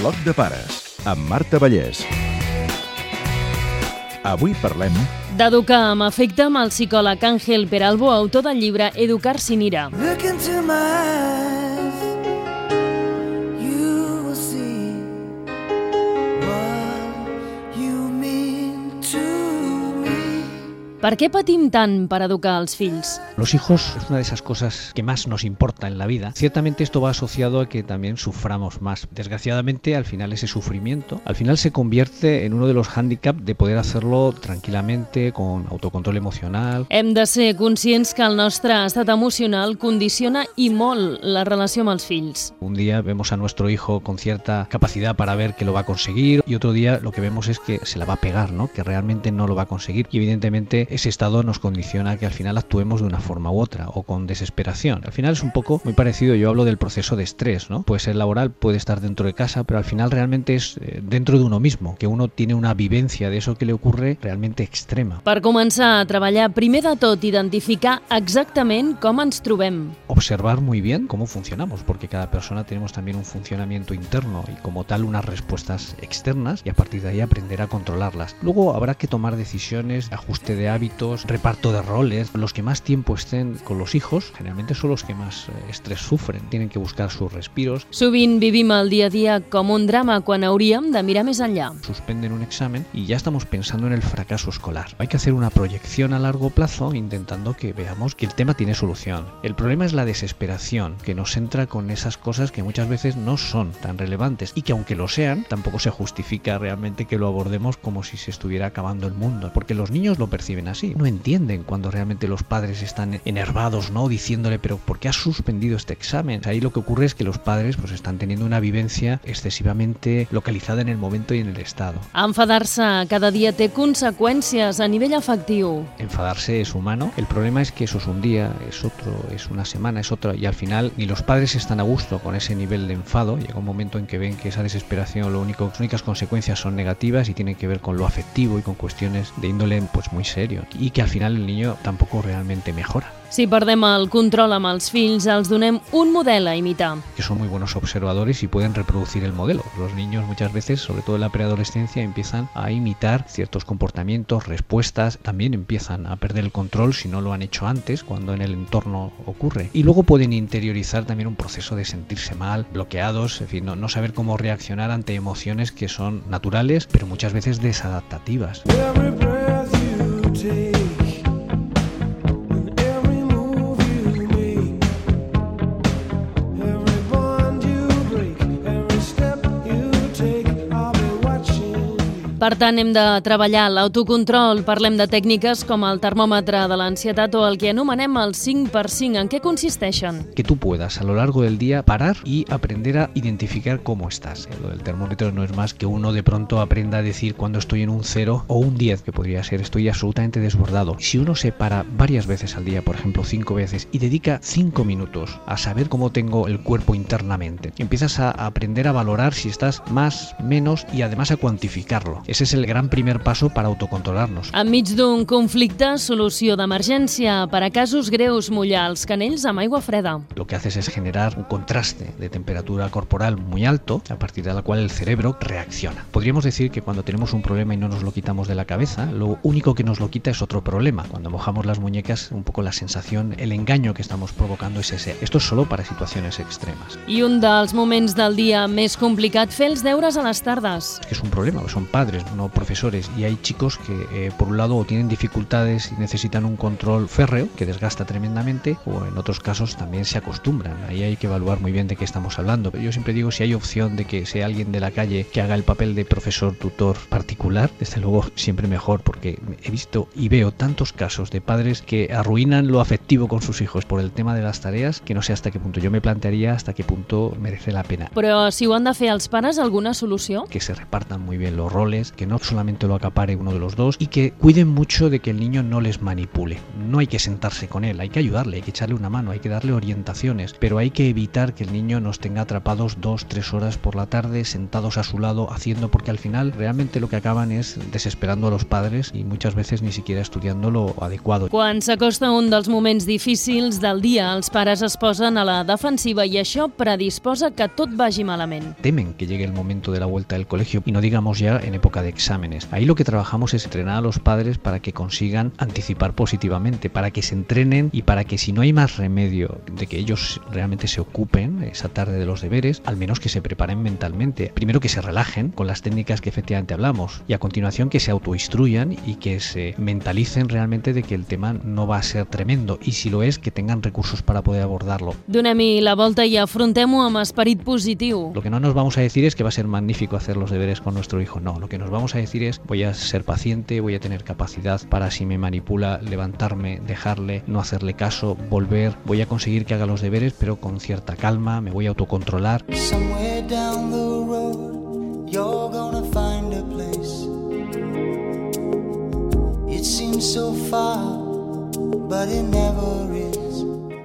Bloc de pares, amb Marta Vallès. Avui parlem D'educar amb efecte amb el psicòleg Àngel Peralbo, autor del llibre Educar sin ira. Look into my Per què patim tant per educar els fills? Los hijos es una de esas cosas que más nos importa en la vida. Ciertamente esto va asociado a que también suframos más. Desgraciadamente, al final ese sufrimiento, al final se convierte en uno de los hándicaps de poder hacerlo tranquilamente, con autocontrol emocional. Hem de ser conscients que el nostre estat emocional condiciona i molt la relació amb els fills. Un día vemos a nuestro hijo con cierta capacidad para ver que lo va a conseguir y otro día lo que vemos es que se la va a pegar, ¿no? que realmente no lo va a conseguir. Y evidentemente ese estado nos condiciona a que al final actuemos de una forma u otra o con desesperación. Al final es un poco muy parecido, yo hablo del proceso de estrés, ¿no? Puede ser laboral, puede estar dentro de casa, pero al final realmente es eh, dentro de uno mismo, que uno tiene una vivencia de eso que le ocurre realmente extrema. Per començar a treballar, primer de tot, identificar exactament com ens trobem. Observar muy bien cómo funcionamos, porque cada persona tenemos también un funcionamiento interno y como tal unas respuestas externas y a partir de ahí aprender a controlarlas. Luego habrá que tomar decisiones, ajuste de hábitos, reparto de roles. Los que más tiempo estén con los hijos generalmente son los que más eh, estrés sufren. Tienen que buscar sus respiros, Sovint vivim el dia a dia com un drama quan hauríem de mirar més enllà. suspenden un examen y ya estamos pensando en el fracaso escolar. Hay que hacer una proyección a largo plazo intentando que veamos que el tema tiene solución. El problema es la desesperación que nos entra con esas cosas que muchas veces no son tan relevantes y que aunque lo sean, tampoco se justifica realmente que lo abordemos como si se estuviera acabando el mundo, porque los niños lo perciben así. No entienden cuando realmente los padres están enervados, ¿no? Diciéndole, pero ¿por qué has suspendido este examen? Ahí lo que ocurre es que los padres pues están teniendo una vivencia excesivamente localizada en el momento y en el estado. Enfadar-se cada dia té conseqüències a nivell afectiu. Enfadarse es humano. El problema es que eso es un día, es otro, es una semana, es otra. Y al final ni los padres están a gusto con ese nivel de enfado. Llega un momento en que ven que esa desesperación, lo único, las únicas consecuencias son negativas y tienen que ver con lo afectivo y con cuestiones de índole pues muy serio. Y que al final el niño tampoco realmente mejora. Si perdem el control amb els fills, els donem un model a imitar. que son muy buenos observadores y pueden reproducir el modelo. Los niños muchas veces, sobre todo en la preadolescencia, empiezan a imitar ciertos comportamientos, respuestas, también empiezan a perder el control si no lo han hecho antes, cuando en el entorno ocurre. Y luego pueden interiorizar también un proceso de sentirse mal, bloqueados, en fin, no, no saber cómo reaccionar ante emociones que son naturales, pero muchas veces desadaptativas. Per tant, hem de treballar l'autocontrol. De tècniques com el termòmetre de l'ansietat o el que anomenem el 5x5. En què consisteixen? que tú puedas a lo largo del día parar y aprender a identificar cómo estás. Del termómetro no es más que uno de pronto aprenda a decir cuando estoy en un 0 o un 10, que podría ser estoy absolutamente desbordado. Si uno se para varias veces al día, por ejemplo 5 veces, y dedica 5 minutos a saber cómo tengo el cuerpo internamente, empiezas a aprender a valorar si estás más, menos y además a cuantificarlo. Ese es el gran primer paso para autocontrolarnos. Enmig d'un conflicte, solució d'emergència. Per a casos greus, mullar els canells amb aigua freda. lo que haces es generar un contraste de temperatura corporal muy alto, a partir de la cual el cerebro reacciona. Podríamos decir que cuando tenemos un problema y no nos lo quitamos de la cabeza, lo único que nos lo quita es otro problema. Cuando mojamos las muñecas, un poco la sensación, el engaño que estamos provocando es ese. Esto es solo para situaciones extremas. I un dels moments del dia més complicat, fer els deures a les tardes. Es que es un problema, son padres, no profesores, y hay chicos que eh, por un lado o tienen dificultades y necesitan un control férreo que desgasta tremendamente, o en otros casos también se acostumbran. Ahí hay que evaluar muy bien de qué estamos hablando. Yo siempre digo, si hay opción de que sea alguien de la calle que haga el papel de profesor tutor particular, desde luego siempre mejor, porque he visto y veo tantos casos de padres que arruinan lo afectivo con sus hijos por el tema de las tareas, que no sé hasta qué punto. Yo me plantearía hasta qué punto merece la pena Però si ho han de fer els pares, alguna solució? que se repartan muy bien los roles, que no solamente lo acapare uno de los dos y que cuiden mucho de que el niño no les manipule. No hay que sentarse con él, hay que ayudarle, hay que echarle una mano, hay que darle orientaciones, pero hay que evitar que el niño nos tenga atrapados dos, tres horas por la tarde sentados a su lado haciendo porque al final realmente lo que acaban es desesperando a los padres y muchas veces ni siquiera estudiando lo adecuado. Quan s'acosta un dels moments difícils del dia, els pares es posen a la defensiva i això predisposa que tot vagi malament. temen que llegue el momento de la vuelta del colegio y no digamos ya en época de exámenes. Ahí lo que trabajamos es entrenar a los padres para que consigan anticipar positivamente, para que se entrenen y para que si no hay más remedio de que ellos realmente se ocupen esa tarde de los deberes, al menos que se preparen mentalmente. Primero que se relajen con las técnicas que efectivamente hablamos y a continuación que se autoinstruyan y que se mentalicen realmente de que el tema no va a ser tremendo y si lo es que tengan recursos para poder abordarlo. Donem-hi la volta i afrontem-ho amb esperit positiu. Lo que no nos vamos a decir es que va a ser magnífico hacer los deberes con nuestro hijo, no, lo que nos vamos a decir es voy a ser paciente, voy a tener capacidad para si me manipula levantarme, dejarle, no hacerle caso, volver, voy a conseguir que haga los deberes pero con cierta calma, me voy a autocontrolar.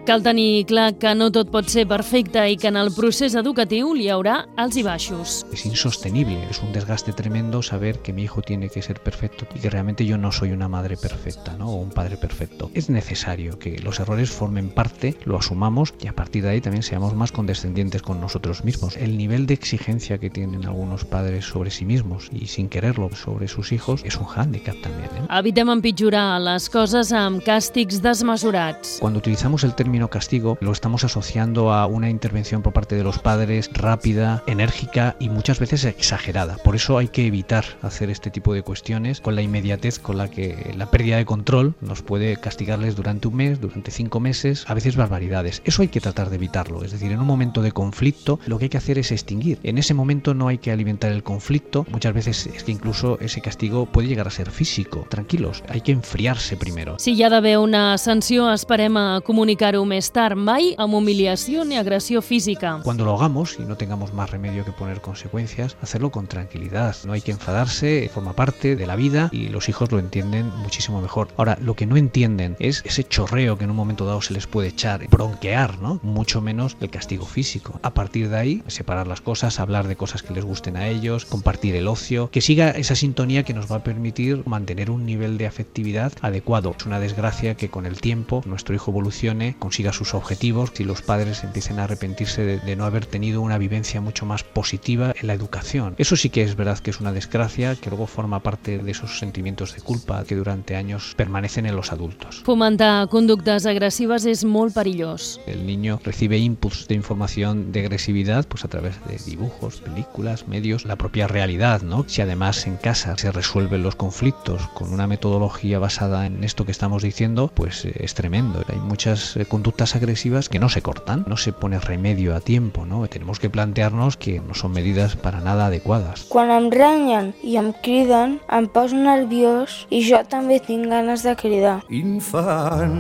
Cal tenir clar que no tot pot ser perfecte i que en el procés educatiu hi haurà alts i baixos. Es insostenible, es un desgaste tremendo saber que mi hijo tiene que ser perfecto y que realmente yo no soy una madre perfecta ¿no? o un padre perfecto. Es necesario que los errores formen parte, lo asumamos y a partir de ahí también seamos más condescendientes con nosotros mismos. El nivel de exigencia que tienen algunos padres sobre sí mismos y sin quererlo sobre sus hijos es un hándicap también. ¿eh? Evitem empitjorar les coses amb càstigs desmesurats. Cuando utilizamos el término castigo, lo estamos asociando a una intervención por parte de los padres rápida, enérgica y muchas veces exagerada. Por eso hay que evitar hacer este tipo de cuestiones con la inmediatez con la que la pérdida de control nos puede castigarles durante un mes, durante cinco meses, a veces barbaridades. Eso hay que tratar de evitarlo. Es decir, en un momento de conflicto, lo que hay que hacer es extinguir. En ese momento no hay que alimentar el conflicto. Muchas veces es que incluso ese castigo puede llegar a ser físico. Tranquilos, hay que enfriarse primero. Si hi ha una sanció, esperem a comunicar-ho més tard, mai humiliació ni agressió física. Cuando lo hagamos y no tengamos más remedio que poner consecuencias, hacerlo con tranquilidad. No hay que enfadarse, forma parte de la vida y los hijos lo entienden muchísimo mejor. Ahora, lo que no entienden es ese chorreo que en un momento dado se les puede echar, bronquear, ¿no? Mucho menos el castigo físico. A partir de ahí, separar las cosas, hablar de cosas que les gusten a ellos, compartir el ocio, que siga esa sintonía que nos va a permitir mantener un nivel de afectividad adecuado. Es una desgracia que con el tiempo nuestro hijo evolucione, consiga sus objetivos y los padres empiecen a arrepentirse de, de no haber tenido una vivencia mucho más positiva en la educación. Eso sí que es verdad que es una desgracia que luego forma parte de esos sentimientos de culpa que durante años permanecen en los adultos. Fomentar conductes agressives és molt perillós. El niño recibe inputs de información de agresividad pues a través de dibujos, películas, medios, la propia realidad, ¿no? Si además en casa se resuelven los conflictos con una metodología basada en esto que estamos diciendo, pues eh, es tremendo. Hay muchas eh, conductas agresivas que no se cortan, no se pone remedio a tiempo, ¿no? Tenemos que plantearnos que no son medidas para nada adecuadas. Quan em renyen i em criden, em poso nerviós i jo també tinc ganes de cridar. Infant.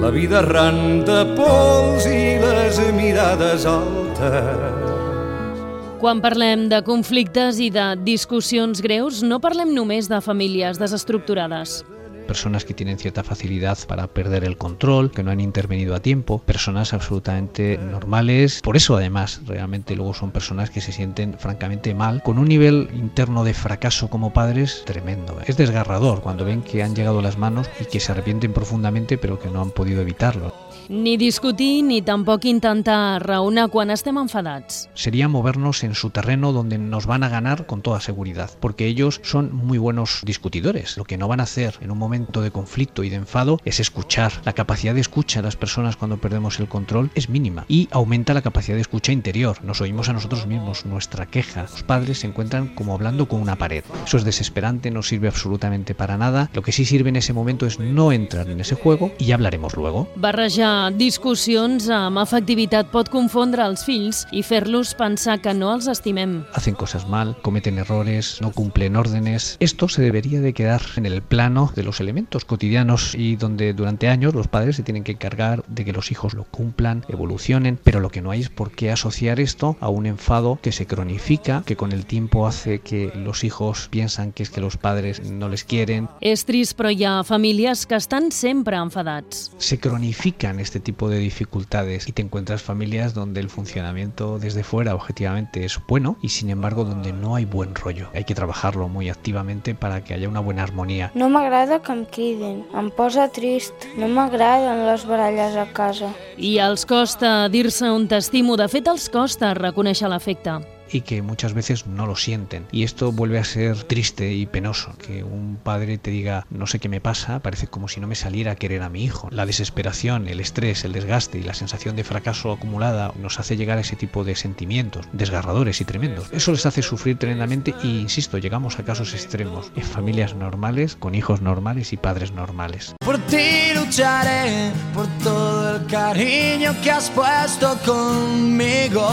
La vida arran de pols i les mirades altes. Quan parlem de conflictes i de discussions greus, no parlem només de famílies desestructurades. personas que tienen cierta facilidad para perder el control, que no han intervenido a tiempo, personas absolutamente normales. Por eso además realmente luego son personas que se sienten francamente mal, con un nivel interno de fracaso como padres tremendo. Es desgarrador cuando ven que han llegado las manos y que se arrepienten profundamente pero que no han podido evitarlo. Ni discutir ni tampoc intentar raonar quan estem enfadats. Sería movernos en su terreno donde nos van a ganar con toda seguridad, porque ellos son muy buenos discutidores. Lo que no van a hacer en un momento de conflicto y de enfado es escuchar. La capacidad de escucha de las personas cuando perdemos el control es mínima y aumenta la capacidad de escucha interior. Nos oímos a nosotros mismos, nuestra queja. Los padres se encuentran como hablando con una pared. Eso es desesperante, no sirve absolutamente para nada. Lo que sí sirve en ese momento es no entrar en ese juego y ya hablaremos luego. Discussions amb efectivitat pot confondre els fills i fer-los pensar que no els estimem. hacen cosas mal, cometen errores, no cumplen órdenes. Esto se debería de quedar en el plano de los elementos cotidianos y donde durante años los padres se tienen que encargar de que los hijos lo cumplan, evolucionen, pero lo que no hay es por qué asociar esto a un enfado que se cronifica, que con el tiempo hace que los hijos piensan que es que los padres no les quieren. És trist, però hi ha famílies que estan sempre enfadats. Se cronifican este tipo de dificultades y te encuentras familias donde el funcionamiento desde fuera objetivamente es bueno y sin embargo donde no hay buen rollo. Hay que trabajarlo muy activamente para que haya una buena armonía. No m'agrada que em criden, em posa trist. No m'agraden les baralles a casa. I els costa dir-se un t'estimo. De fet, els costa reconèixer l'afecte. Y que muchas veces no lo sienten. Y esto vuelve a ser triste y penoso, que un padre te diga no sé qué me pasa, parece como si no me saliera a querer a mi hijo. La desesperación, el estrés, el desgaste y la sensación de fracaso acumulada nos hace llegar a ese tipo de sentimientos desgarradores y tremendos. Eso les hace sufrir tremendamente y, insisto, llegamos a casos extremos, en familias normales, con hijos normales y padres normales. Por ti lucharé, por todo el cariño que has puesto conmigo.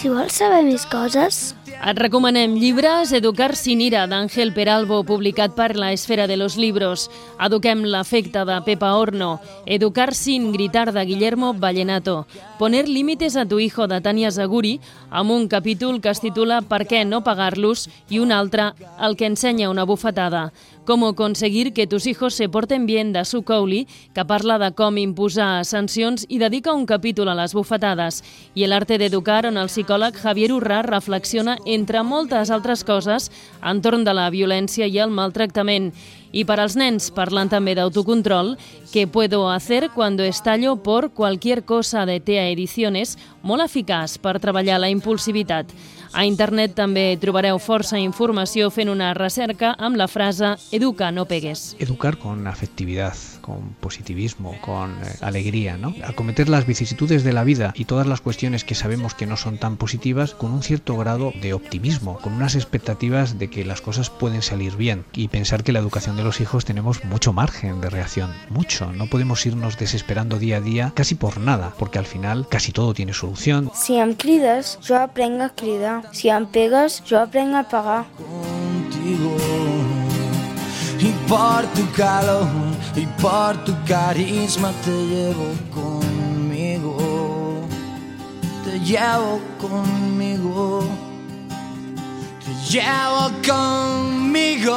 Si vols saber més coses, Et recomanem llibres Educar sin ira d'Àngel Peralbo, publicat per la Esfera de los Libros. Eduquem l'afecte de Pepa Horno. Educar sin gritar de Guillermo Vallenato. Poner límites a tu hijo de Tania Zaguri, amb un capítol que es titula Per què no pagar-los i un altre, El que ensenya una bufetada. Cómo conseguir que tus hijos se porten bien de Sue Cowley, que parla de com imposar sancions i dedica un capítol a les bufetades. I El d'educar, on el psicòleg Javier Urrà reflexiona, entre moltes altres coses, entorn de la violència i el maltractament. I per als nens, parlant també d'autocontrol, que puedo hacer cuando estallo por cualquier cosa de TEA Ediciones, molt eficaç per treballar la impulsivitat. A internet també trobareu força informació fent una recerca amb la frase Educa, no pegues. Educar con afectividad, con positivismo, con eh, alegría, ¿no? Acometer las vicisitudes de la vida y todas las cuestiones que sabemos que no son tan positivas con un cierto grado de optimismo, con unas expectativas de que las cosas pueden salir bien y pensar que la educación de los hijos tenemos mucho margen de reacción, mucho. No podemos irnos desesperando día a día casi por nada, porque al final casi todo tiene solución. Si em crides, jo aprenc a cridar. Si em pegues, jo aprenc a pagar. contigo y por tu calor y por tu carisma te llevo conmigo te llevo conmigo te llevo conmigo